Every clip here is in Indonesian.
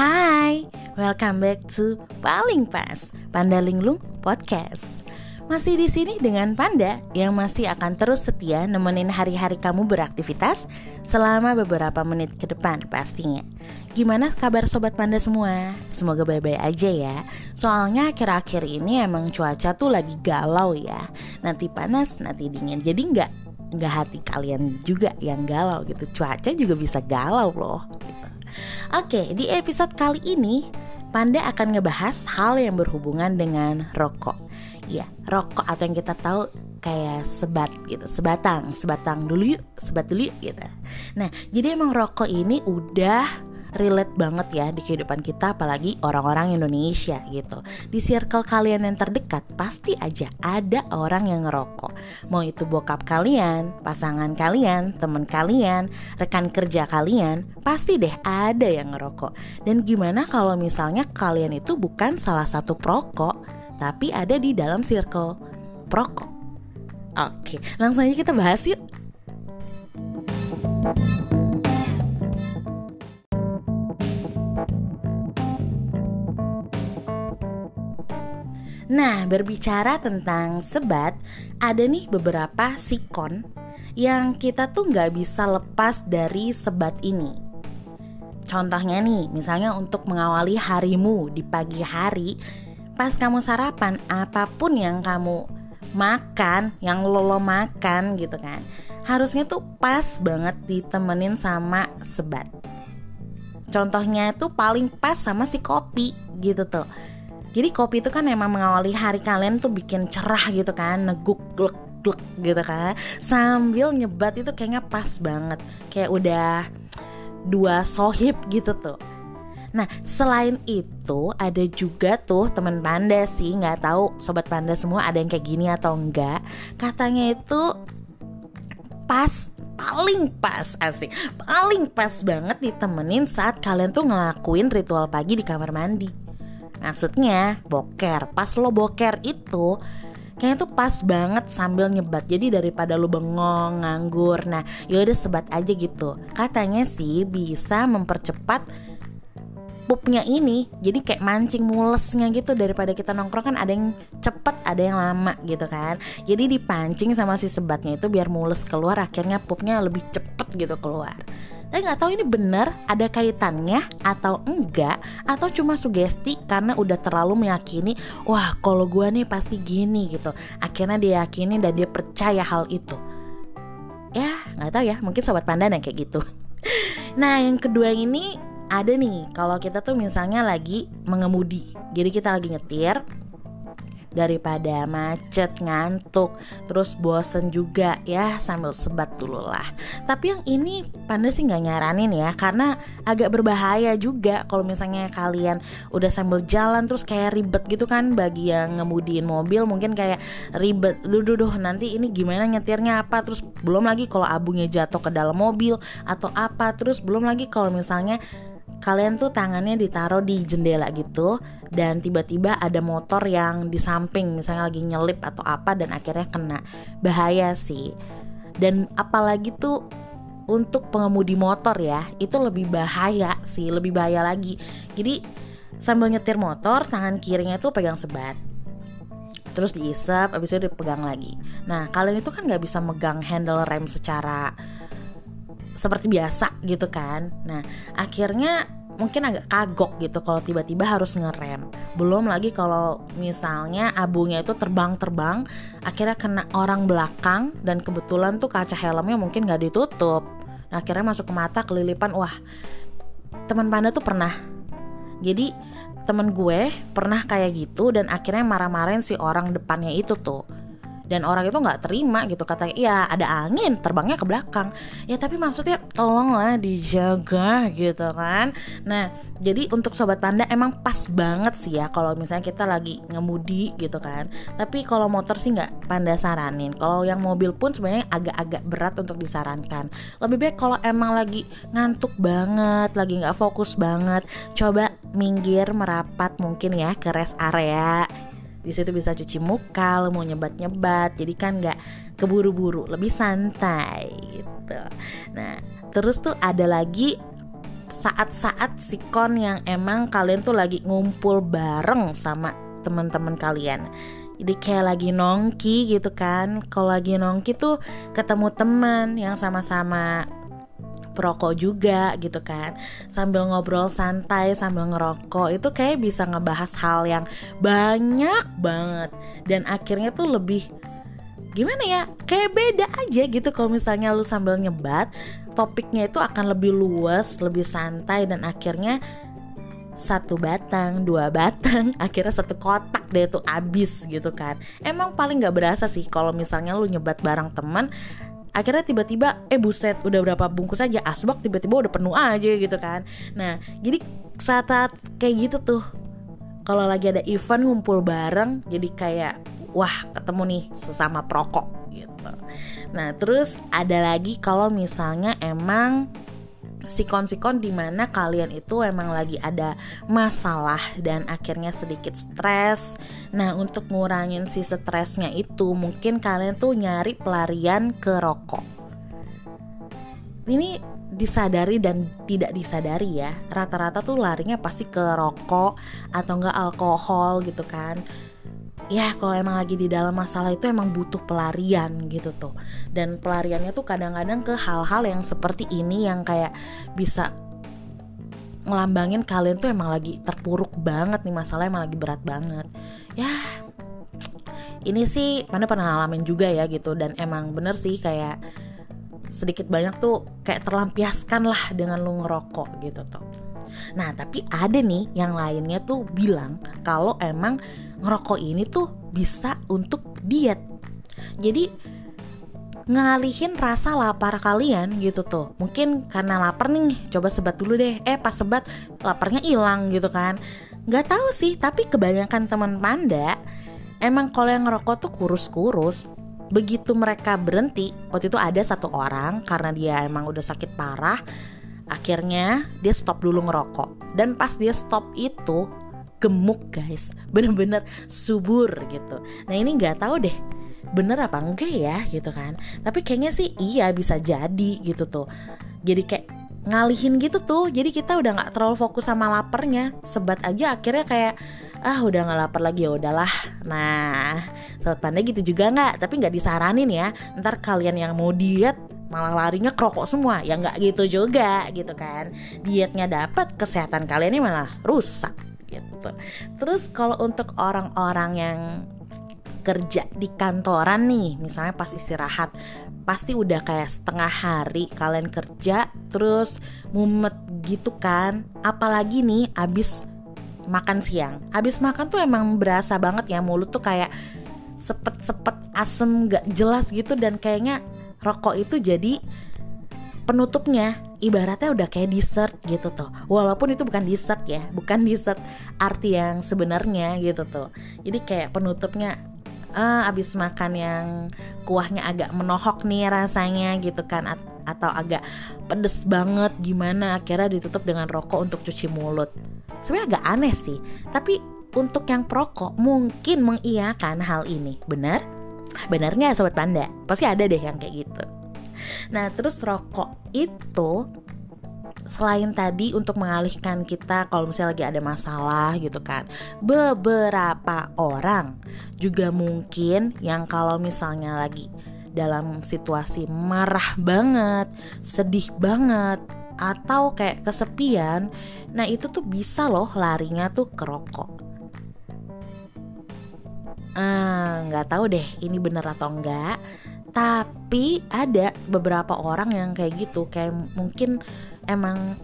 Hai, welcome back to Paling Pas Panda Linglung Podcast. Masih di sini dengan Panda yang masih akan terus setia nemenin hari-hari kamu beraktivitas selama beberapa menit ke depan pastinya. Gimana kabar sobat Panda semua? Semoga baik-baik aja ya. Soalnya akhir-akhir ini emang cuaca tuh lagi galau ya. Nanti panas, nanti dingin. Jadi nggak nggak hati kalian juga yang galau gitu. Cuaca juga bisa galau loh. Oke, di episode kali ini Panda akan ngebahas hal yang berhubungan dengan rokok. Ya, rokok atau yang kita tahu kayak sebat gitu, sebatang, sebatang dulu yuk, sebat dulu yuk gitu. Nah, jadi emang rokok ini udah relate banget ya di kehidupan kita apalagi orang-orang Indonesia gitu. Di circle kalian yang terdekat pasti aja ada orang yang ngerokok. Mau itu bokap kalian, pasangan kalian, temen kalian, rekan kerja kalian, pasti deh ada yang ngerokok. Dan gimana kalau misalnya kalian itu bukan salah satu perokok, tapi ada di dalam circle perokok? Oke, langsung aja kita bahas yuk. Nah, berbicara tentang sebat, ada nih beberapa sikon yang kita tuh nggak bisa lepas dari sebat ini. Contohnya nih, misalnya untuk mengawali harimu di pagi hari, pas kamu sarapan, apa pun yang kamu makan, yang lolo makan gitu kan, harusnya tuh pas banget ditemenin sama sebat. Contohnya itu paling pas sama si kopi gitu tuh jadi kopi itu kan emang mengawali hari kalian tuh bikin cerah gitu kan, neguk glek glek gitu kan. Sambil nyebat itu kayaknya pas banget. Kayak udah dua sohib gitu tuh. Nah selain itu ada juga tuh teman panda sih nggak tahu sobat panda semua ada yang kayak gini atau enggak katanya itu pas paling pas asik paling pas banget ditemenin saat kalian tuh ngelakuin ritual pagi di kamar mandi Maksudnya boker. Pas lo boker itu Kayaknya tuh pas banget sambil nyebat. Jadi daripada lo bengong, nganggur Nah yaudah sebat aja gitu. Katanya sih bisa mempercepat pupnya ini. Jadi kayak mancing mulesnya gitu. Daripada kita nongkrong kan ada yang cepet ada yang lama gitu kan. Jadi dipancing sama si sebatnya itu biar mules keluar akhirnya pupnya lebih cepet gitu keluar tapi nggak tahu ini benar ada kaitannya atau enggak atau cuma sugesti karena udah terlalu meyakini wah kalau gue nih pasti gini gitu. Akhirnya dia yakini dan dia percaya hal itu. Ya nggak tahu ya mungkin sobat pandan yang kayak gitu. Nah yang kedua ini ada nih kalau kita tuh misalnya lagi mengemudi jadi kita lagi nyetir daripada macet ngantuk terus bosen juga ya sambil sebat dulu lah. Tapi yang ini panda sih nggak nyaranin ya karena agak berbahaya juga kalau misalnya kalian udah sambil jalan terus kayak ribet gitu kan bagi yang ngemudiin mobil mungkin kayak ribet duh duh, duh nanti ini gimana nyetirnya apa? Terus belum lagi kalau abunya jatuh ke dalam mobil atau apa terus belum lagi kalau misalnya kalian tuh tangannya ditaruh di jendela gitu dan tiba-tiba ada motor yang di samping misalnya lagi nyelip atau apa dan akhirnya kena. Bahaya sih. Dan apalagi tuh untuk pengemudi motor ya itu lebih bahaya sih lebih bahaya lagi. Jadi sambil nyetir motor tangan kirinya tuh pegang sebat. Terus diisap abis itu dipegang lagi. Nah kalian itu kan nggak bisa megang handle rem secara seperti biasa gitu kan. Nah akhirnya mungkin agak kagok gitu kalau tiba-tiba harus ngerem. Belum lagi kalau misalnya abunya itu terbang-terbang akhirnya kena orang belakang dan kebetulan tuh kaca helmnya mungkin nggak ditutup. Nah, akhirnya masuk ke mata kelilipan wah teman panda tuh pernah. Jadi temen gue pernah kayak gitu dan akhirnya marah-marahin si orang depannya itu tuh dan orang itu nggak terima gitu kata ya ada angin terbangnya ke belakang. Ya tapi maksudnya tolonglah dijaga gitu kan. Nah jadi untuk sobat panda emang pas banget sih ya kalau misalnya kita lagi ngemudi gitu kan. Tapi kalau motor sih nggak panda saranin. Kalau yang mobil pun sebenarnya agak-agak berat untuk disarankan. Lebih baik kalau emang lagi ngantuk banget lagi nggak fokus banget coba minggir merapat mungkin ya ke rest area di situ bisa cuci muka lo mau nyebat nyebat jadi kan nggak keburu-buru lebih santai gitu. Nah terus tuh ada lagi saat-saat sikon yang emang kalian tuh lagi ngumpul bareng sama teman-teman kalian. Jadi kayak lagi nongki gitu kan. Kalau lagi nongki tuh ketemu teman yang sama-sama perokok juga gitu kan sambil ngobrol santai sambil ngerokok itu kayak bisa ngebahas hal yang banyak banget dan akhirnya tuh lebih gimana ya kayak beda aja gitu kalau misalnya lu sambil nyebat topiknya itu akan lebih luas lebih santai dan akhirnya satu batang, dua batang, akhirnya satu kotak deh itu abis gitu kan. Emang paling nggak berasa sih kalau misalnya lu nyebat barang teman, akhirnya tiba-tiba eh buset udah berapa bungkus aja asbak tiba-tiba udah penuh aja gitu kan. Nah jadi saat, -saat kayak gitu tuh kalau lagi ada event ngumpul bareng jadi kayak wah ketemu nih sesama perokok gitu. Nah terus ada lagi kalau misalnya emang sikon-sikon di mana kalian itu emang lagi ada masalah dan akhirnya sedikit stres. Nah untuk ngurangin si stresnya itu mungkin kalian tuh nyari pelarian ke rokok. Ini disadari dan tidak disadari ya rata-rata tuh larinya pasti ke rokok atau enggak alkohol gitu kan ya kalau emang lagi di dalam masalah itu emang butuh pelarian gitu tuh. Dan pelariannya tuh kadang-kadang ke hal-hal yang seperti ini yang kayak bisa ngelambangin kalian tuh emang lagi terpuruk banget nih masalah emang lagi berat banget. Ya ini sih mana pernah ngalamin juga ya gitu. Dan emang bener sih kayak sedikit banyak tuh kayak terlampiaskan lah dengan lu ngerokok gitu tuh. Nah tapi ada nih yang lainnya tuh bilang kalau emang ngerokok ini tuh bisa untuk diet. Jadi ngalihin rasa lapar kalian gitu tuh. Mungkin karena lapar nih, coba sebat dulu deh. Eh pas sebat laparnya hilang gitu kan. Gak tahu sih, tapi kebanyakan teman panda emang kalau yang ngerokok tuh kurus-kurus. Begitu mereka berhenti, waktu itu ada satu orang karena dia emang udah sakit parah, akhirnya dia stop dulu ngerokok. Dan pas dia stop itu, gemuk guys. Bener-bener subur gitu. Nah ini nggak tahu deh bener apa enggak ya gitu kan. Tapi kayaknya sih iya bisa jadi gitu tuh. Jadi kayak ngalihin gitu tuh. Jadi kita udah nggak terlalu fokus sama laparnya. Sebat aja akhirnya kayak ah udah nggak lapar lagi ya udahlah. Nah sobat pandai gitu juga nggak? Tapi nggak disaranin ya. Ntar kalian yang mau diet malah larinya kerokok semua. Ya nggak gitu juga gitu kan. Dietnya dapat kesehatan kalian ini malah rusak gitu. Terus kalau untuk orang-orang yang kerja di kantoran nih, misalnya pas istirahat, pasti udah kayak setengah hari kalian kerja terus mumet gitu kan. Apalagi nih abis makan siang. Abis makan tuh emang berasa banget ya mulut tuh kayak sepet-sepet asem gak jelas gitu dan kayaknya rokok itu jadi penutupnya ibaratnya udah kayak dessert gitu tuh. Walaupun itu bukan dessert ya bukan dessert arti yang sebenarnya gitu tuh. Jadi kayak penutupnya uh, abis makan yang kuahnya agak menohok nih rasanya gitu kan A atau agak pedes banget gimana akhirnya ditutup dengan rokok untuk cuci mulut. Sebenarnya agak aneh sih tapi untuk yang perokok mungkin mengiyakan hal ini. Benar? Benar nggak sobat panda? Pasti ada deh yang kayak gitu Nah, terus rokok itu selain tadi untuk mengalihkan kita kalau misalnya lagi ada masalah gitu kan beberapa orang juga mungkin yang kalau misalnya lagi dalam situasi marah banget sedih banget atau kayak kesepian nah itu tuh bisa loh larinya tuh ke rokok. Ah, nggak ah, tahu deh ini bener atau enggak tapi ada beberapa orang yang kayak gitu kayak mungkin emang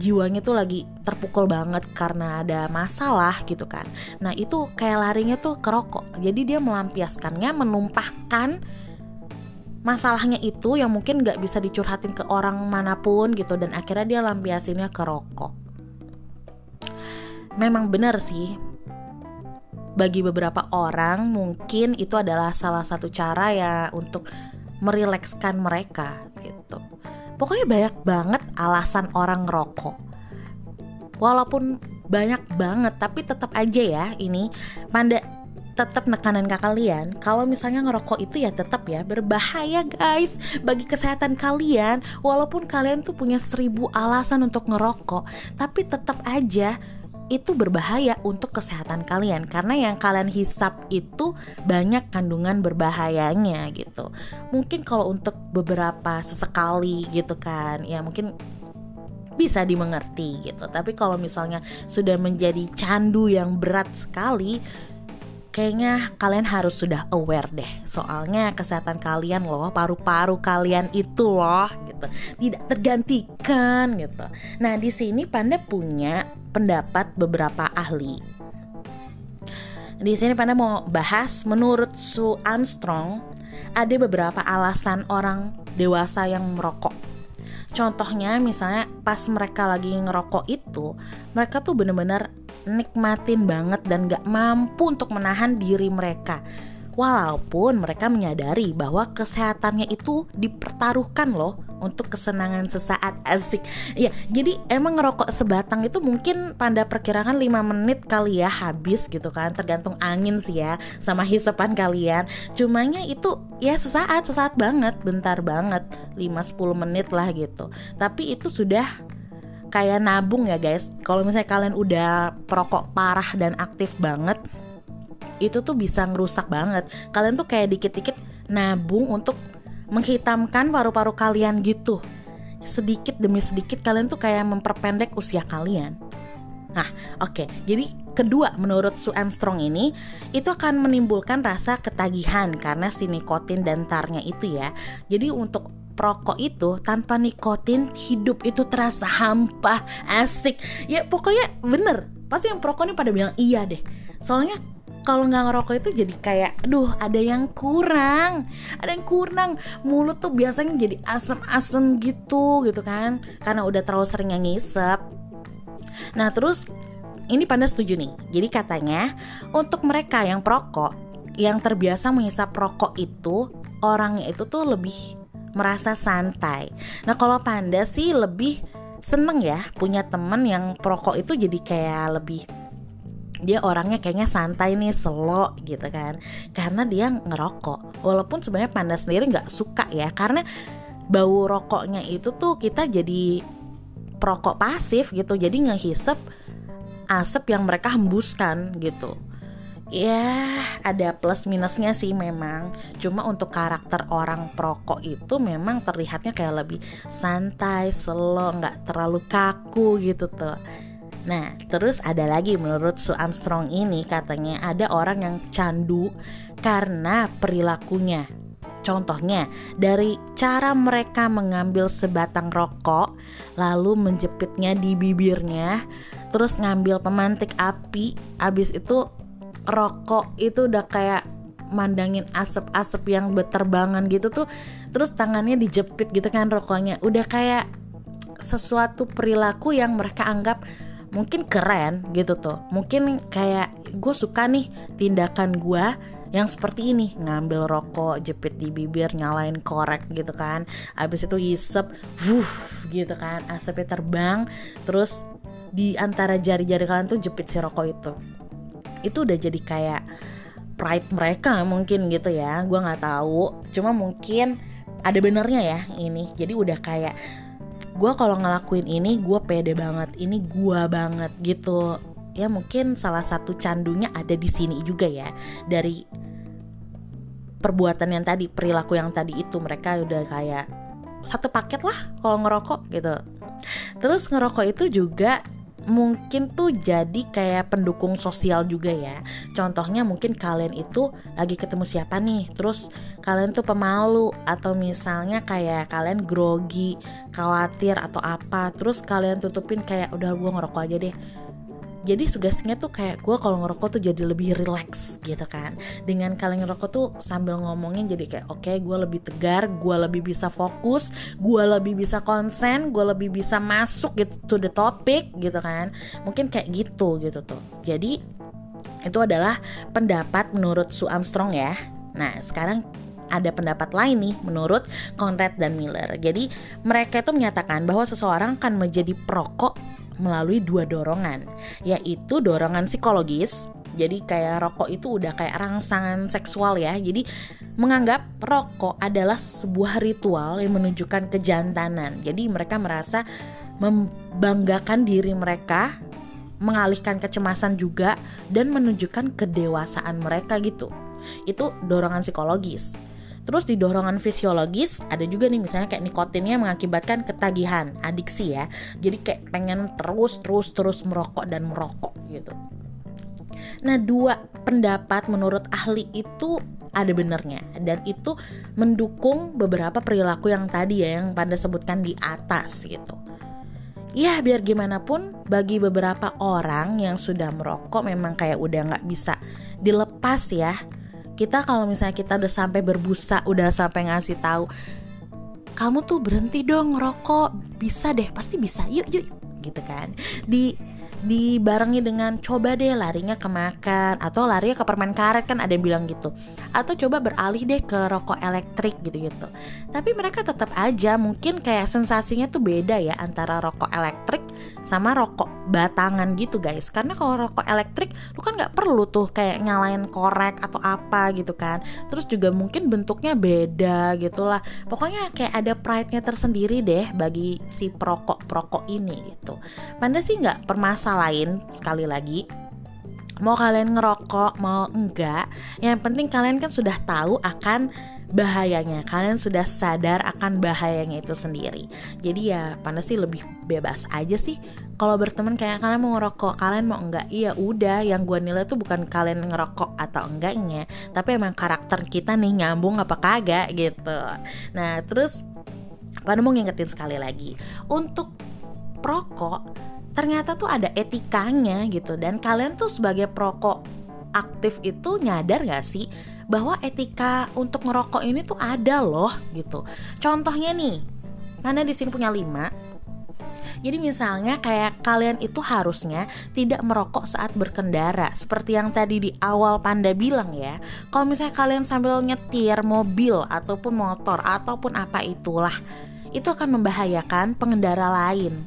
jiwanya tuh lagi terpukul banget karena ada masalah gitu kan. Nah itu kayak larinya tuh ke rokok. Jadi dia melampiaskannya menumpahkan masalahnya itu yang mungkin gak bisa dicurhatin ke orang mana pun gitu dan akhirnya dia lampiasinnya ke rokok. Memang benar sih bagi beberapa orang mungkin itu adalah salah satu cara ya untuk merilekskan mereka gitu. Pokoknya banyak banget alasan orang ngerokok. Walaupun banyak banget tapi tetap aja ya ini Panda tetap nekanan ke kalian kalau misalnya ngerokok itu ya tetap ya berbahaya guys bagi kesehatan kalian walaupun kalian tuh punya seribu alasan untuk ngerokok tapi tetap aja itu berbahaya untuk kesehatan kalian karena yang kalian hisap itu banyak kandungan berbahayanya gitu. Mungkin kalau untuk beberapa sesekali gitu kan, ya mungkin bisa dimengerti gitu. Tapi kalau misalnya sudah menjadi candu yang berat sekali, kayaknya kalian harus sudah aware deh. Soalnya kesehatan kalian loh paru-paru kalian itu loh gitu. Tidak tergantikan gitu. Nah di sini panda punya pendapat beberapa ahli. Di sini panda mau bahas menurut Sue Armstrong ada beberapa alasan orang dewasa yang merokok. Contohnya misalnya pas mereka lagi ngerokok itu Mereka tuh bener-bener nikmatin banget dan gak mampu untuk menahan diri mereka. Walaupun mereka menyadari bahwa kesehatannya itu dipertaruhkan loh untuk kesenangan sesaat asik. Ya jadi emang ngerokok sebatang itu mungkin tanda perkiraan 5 menit kali ya habis gitu kan. Tergantung angin sih ya sama hisapan kalian. Cumanya itu ya sesaat, sesaat banget, bentar banget. 5-10 menit lah gitu. Tapi itu sudah kayak nabung ya guys. Kalau misalnya kalian udah perokok parah dan aktif banget, itu tuh bisa ngerusak banget. Kalian tuh kayak dikit-dikit nabung untuk menghitamkan paru-paru kalian gitu. Sedikit demi sedikit kalian tuh kayak memperpendek usia kalian. Nah, oke. Okay. Jadi kedua menurut Sue Armstrong ini itu akan menimbulkan rasa ketagihan karena si nikotin dan tarnya itu ya. Jadi untuk perokok itu tanpa nikotin hidup itu terasa hampa asik. Ya pokoknya bener. Pasti yang perokok ini pada bilang iya deh. Soalnya kalau nggak ngerokok itu jadi kayak aduh ada yang kurang. Ada yang kurang. Mulut tuh biasanya jadi asem-asem gitu gitu kan. Karena udah terlalu sering ngisep. Nah terus ini panda setuju nih. Jadi katanya untuk mereka yang perokok yang terbiasa menghisap rokok itu orangnya itu tuh lebih merasa santai. Nah kalau panda sih lebih seneng ya punya temen yang perokok itu jadi kayak lebih dia orangnya kayaknya santai nih slow gitu kan. Karena dia ngerokok. Walaupun sebenarnya panda sendiri nggak suka ya karena bau rokoknya itu tuh kita jadi perokok pasif gitu. Jadi ngehisep asap yang mereka hembuskan gitu ya ada plus minusnya sih memang cuma untuk karakter orang perokok itu memang terlihatnya kayak lebih santai slow nggak terlalu kaku gitu tuh Nah, terus ada lagi menurut Sue Armstrong ini katanya ada orang yang candu karena perilakunya. Contohnya, dari cara mereka mengambil sebatang rokok, lalu menjepitnya di bibirnya, terus ngambil pemantik api, habis itu rokok itu udah kayak mandangin asap-asap yang berterbangan gitu tuh terus tangannya dijepit gitu kan rokoknya. Udah kayak sesuatu perilaku yang mereka anggap mungkin keren gitu tuh. Mungkin kayak gue suka nih tindakan gue yang seperti ini. Ngambil rokok jepit di bibir nyalain korek gitu kan. Abis itu hisep wuh gitu kan. Asapnya terbang terus di antara jari-jari kalian tuh jepit si rokok itu itu udah jadi kayak pride mereka mungkin gitu ya gue nggak tahu. Cuma mungkin ada benernya ya ini. Jadi udah kayak gue kalau ngelakuin ini gue pede banget ini gue banget gitu. Ya mungkin salah satu candunya ada di sini juga ya. Dari perbuatan yang tadi perilaku yang tadi itu mereka udah kayak satu paket lah kalau ngerokok gitu. Terus ngerokok itu juga mungkin tuh jadi kayak pendukung sosial juga ya. Contohnya mungkin kalian itu lagi ketemu siapa nih? Terus kalian tuh pemalu atau misalnya kayak kalian grogi khawatir atau apa? Terus kalian tutupin kayak udah gue ngerokok aja deh jadi sugestinya tuh kayak gue kalau ngerokok tuh jadi lebih relax gitu kan. Dengan kalian ngerokok tuh sambil ngomongin jadi kayak oke okay, gue lebih tegar gue lebih bisa fokus gue lebih bisa konsen gue lebih bisa masuk gitu to the topic gitu kan. Mungkin kayak gitu gitu tuh. Jadi itu adalah pendapat menurut Sue Armstrong ya. Nah sekarang ada pendapat lain nih menurut Conrad dan Miller. Jadi mereka itu menyatakan bahwa seseorang akan menjadi perokok melalui dua dorongan, yaitu dorongan psikologis Jadi kayak rokok itu udah kayak rangsangan seksual ya. Jadi menganggap rokok adalah sebuah ritual yang menunjukkan kejantanan. Jadi mereka merasa membanggakan diri mereka, mengalihkan kecemasan juga dan menunjukkan kedewasaan mereka gitu. Itu dorongan psikologis. Terus di dorongan fisiologis ada juga nih misalnya kayak nikotinnya mengakibatkan ketagihan, adiksi ya. Jadi kayak pengen terus terus terus merokok dan merokok gitu. Nah, dua pendapat menurut ahli itu ada benernya dan itu mendukung beberapa perilaku yang tadi ya yang pada sebutkan di atas gitu. Ya biar gimana pun bagi beberapa orang yang sudah merokok memang kayak udah nggak bisa dilepas ya kita kalau misalnya kita udah sampai berbusa udah sampai ngasih tahu kamu tuh berhenti dong ngerokok bisa deh pasti bisa yuk yuk gitu kan. Di dibarengi dengan coba deh larinya ke makan atau lari ke permen karet kan ada yang bilang gitu. Atau coba beralih deh ke rokok elektrik gitu-gitu. Tapi mereka tetap aja mungkin kayak sensasinya tuh beda ya antara rokok elektrik sama rokok batangan gitu guys. Karena kalau rokok elektrik lu kan nggak perlu tuh kayak nyalain korek atau apa gitu kan. Terus juga mungkin bentuknya beda gitulah. Pokoknya kayak ada pride-nya tersendiri deh bagi si perokok perokok ini gitu. Panda sih nggak permasalahan lain sekali lagi mau kalian ngerokok mau enggak yang penting kalian kan sudah tahu akan bahayanya. Kalian sudah sadar akan bahayanya itu sendiri. Jadi ya panas sih lebih bebas aja sih. Kalau berteman kayak kalian mau ngerokok kalian mau enggak? Iya udah. Yang gue nilai tuh bukan kalian ngerokok atau enggaknya tapi emang karakter kita nih nyambung apa kagak gitu. Nah terus pada mau ngingetin sekali lagi. Untuk perokok ternyata tuh ada etikanya gitu. Dan kalian tuh sebagai perokok aktif itu nyadar gak sih bahwa etika untuk ngerokok ini tuh ada loh gitu. Contohnya nih karena di sini punya lima. Jadi misalnya kayak kalian itu harusnya tidak merokok saat berkendara. Seperti yang tadi di awal Panda bilang ya Kalau misalnya kalian sambil nyetir mobil ataupun motor ataupun apa itulah Itu akan membahayakan pengendara lain.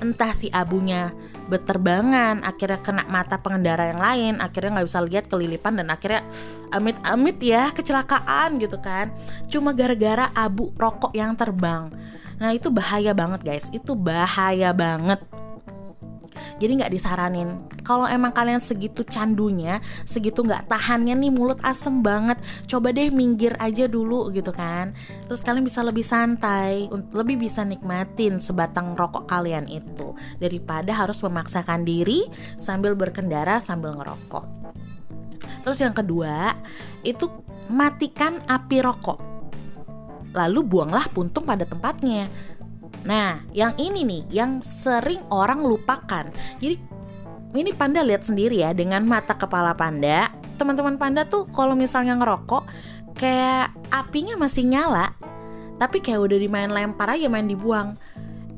Entah si abunya berterbangan akhirnya kena mata pengendara yang lain akhirnya nggak bisa lihat kelilipan dan akhirnya amit-amit ya kecelakaan gitu kan. Cuma gara-gara abu rokok yang terbang. Nah itu bahaya banget guys. Itu bahaya banget jadi nggak disaranin. Kalau emang kalian segitu candunya segitu nggak tahannya nih mulut asem banget coba deh minggir aja dulu gitu kan. Terus kalian bisa lebih santai lebih bisa nikmatin sebatang rokok kalian itu daripada harus memaksakan diri sambil berkendara sambil ngerokok. Terus yang kedua itu matikan api rokok. Lalu buanglah puntung pada tempatnya Nah, yang ini nih yang sering orang lupakan. Jadi ini Panda lihat sendiri ya dengan mata kepala Panda. Teman-teman Panda tuh kalau misalnya ngerokok kayak apinya masih nyala, tapi kayak udah dimain lempar aja main dibuang.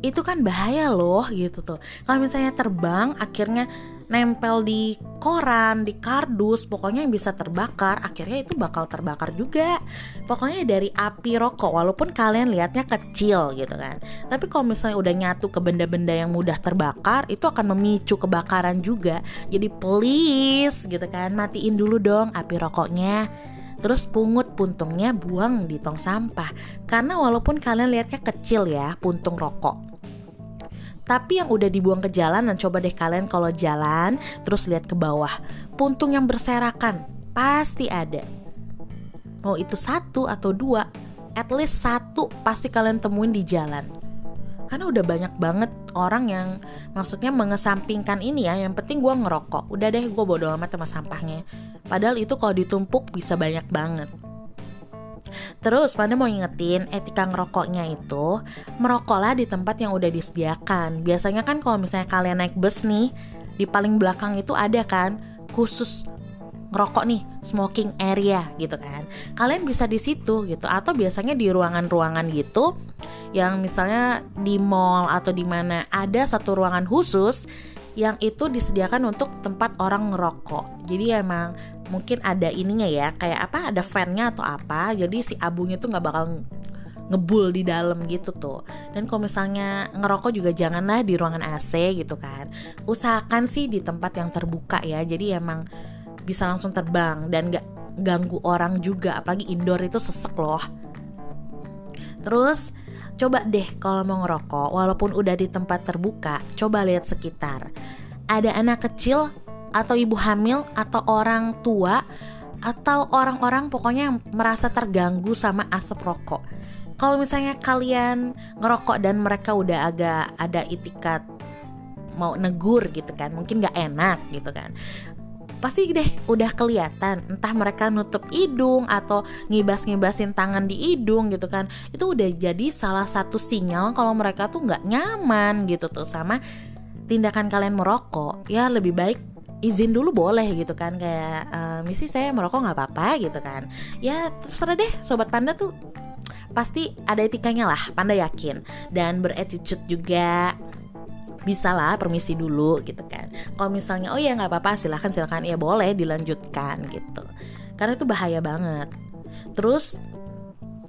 Itu kan bahaya loh gitu tuh. Kalau misalnya terbang akhirnya nempel di koran, di kardus, pokoknya yang bisa terbakar, akhirnya itu bakal terbakar juga. Pokoknya dari api rokok, walaupun kalian lihatnya kecil gitu kan. Tapi kalau misalnya udah nyatu ke benda-benda yang mudah terbakar, itu akan memicu kebakaran juga. Jadi please gitu kan, matiin dulu dong api rokoknya. Terus pungut puntungnya buang di tong sampah. Karena walaupun kalian lihatnya kecil ya, puntung rokok tapi yang udah dibuang ke jalan dan coba deh kalian kalau jalan terus lihat ke bawah. Puntung yang berserakan pasti ada. Mau itu satu atau dua at least satu pasti kalian temuin di jalan. Karena udah banyak banget orang yang maksudnya mengesampingkan ini ya. Yang penting gue ngerokok. Udah deh gue bodo amat sama sampahnya. Padahal itu kalau ditumpuk bisa banyak banget Terus pada mau ingetin etika ngerokoknya itu merokoklah di tempat yang udah disediakan. Biasanya kan kalau misalnya kalian naik bus nih di paling belakang itu ada kan khusus ngerokok nih smoking area gitu kan kalian bisa di situ gitu atau biasanya di ruangan-ruangan gitu yang misalnya di mall atau di mana ada satu ruangan khusus yang itu disediakan untuk tempat orang ngerokok. Jadi emang mungkin ada ininya ya, kayak apa ada fannya atau apa. Jadi si abunya tuh nggak bakal ngebul di dalam gitu tuh dan kalau misalnya ngerokok juga janganlah di ruangan AC gitu kan usahakan sih di tempat yang terbuka ya jadi emang bisa langsung terbang dan gak ganggu orang juga apalagi indoor itu sesek loh terus coba deh kalau mau ngerokok walaupun udah di tempat terbuka coba lihat sekitar. Ada anak kecil atau ibu hamil atau orang tua atau orang-orang pokoknya yang merasa terganggu sama asap rokok. Kalau misalnya kalian ngerokok dan mereka udah agak ada itikat mau negur gitu kan mungkin gak enak gitu kan pasti deh? Udah kelihatan. Entah mereka nutup hidung atau ngibas-ngibasin tangan di hidung gitu kan. Itu udah jadi salah satu sinyal kalau mereka tuh nggak nyaman gitu tuh. Sama tindakan kalian merokok ya lebih baik izin dulu boleh gitu kan. Kayak e, misi saya merokok nggak apa-apa gitu kan. Ya terserah deh. Sobat panda tuh pasti ada etikanya lah panda yakin. Dan beretitude juga bisa lah permisi dulu gitu kan. Kalau misalnya oh ya nggak apa-apa silahkan silahkan ya boleh dilanjutkan gitu. Karena itu bahaya banget. Terus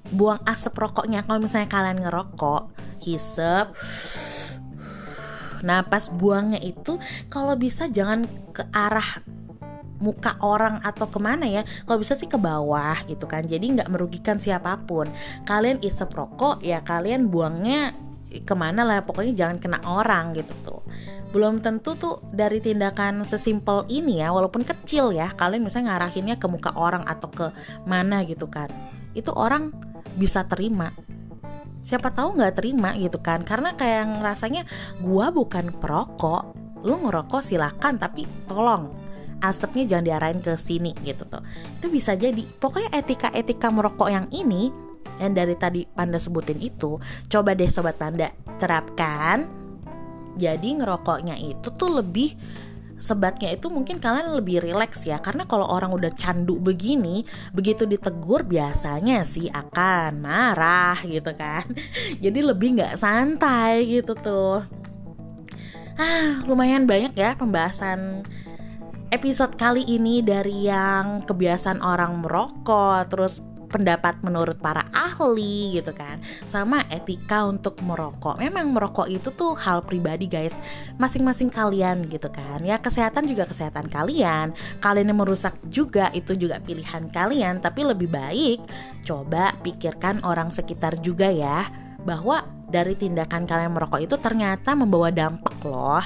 buang asap rokoknya. Kalau misalnya kalian ngerokok hisep nah pas buangnya itu kalau bisa jangan ke arah muka orang atau ke mana ya. Kalau bisa sih ke bawah gitu kan. Jadi nggak merugikan siapa pun. Kalian isep rokok ya kalian buangnya ke mana lah pokoknya jangan kena orang gitu tuh. Belum tentu tuh dari tindakan sesimpel ini ya walaupun kecil ya kalian misalnya ngarahinnya ke muka orang atau ke mana gitu kan itu orang bisa terima. Siapa tahu nggak terima gitu kan karena kayak rasanya gua bukan perokok lu ngerokok silahkan tapi tolong asapnya jangan diarahin ke sini gitu tuh. Itu bisa jadi. Pokoknya etika-etika merokok yang ini yang dari tadi panda sebutin itu coba deh sobat panda terapkan. Jadi ngerokoknya itu tuh lebih sebatnya itu mungkin kalian lebih rileks ya. Karena kalau orang udah candu begini begitu ditegur biasanya sih akan marah gitu kan. Jadi lebih nggak santai gitu tuh. Ah lumayan banyak ya pembahasan episode kali ini dari yang kebiasaan orang merokok, terus pendapat menurut para ahli gitu kan. Sama etika untuk merokok. Memang merokok itu tuh hal pribadi guys. Masing-masing kalian gitu kan. Ya kesehatan juga kesehatan kalian. Kalian yang merusak juga itu juga pilihan kalian. Tapi lebih baik coba pikirkan orang sekitar juga ya bahwa dari tindakan kalian merokok itu ternyata membawa dampak loh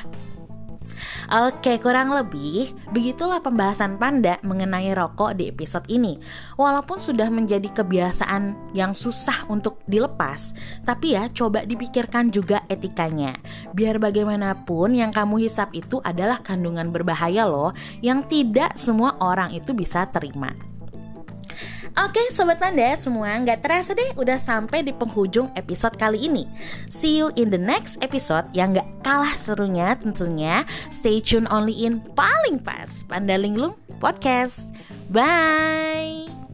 Oke, kurang lebih begitulah pembahasan Panda mengenai rokok di episode ini. Walaupun sudah menjadi kebiasaan yang susah untuk dilepas, tapi ya coba dipikirkan juga etikanya. Biar bagaimanapun yang kamu hisap itu adalah kandungan berbahaya loh yang tidak semua orang itu bisa terima. Oke Sobat Panda semua nggak terasa deh udah sampai di penghujung episode kali ini. See you in the next episode yang nggak kalah serunya tentunya. Stay tune only in paling pas Panda Linglung Podcast. Bye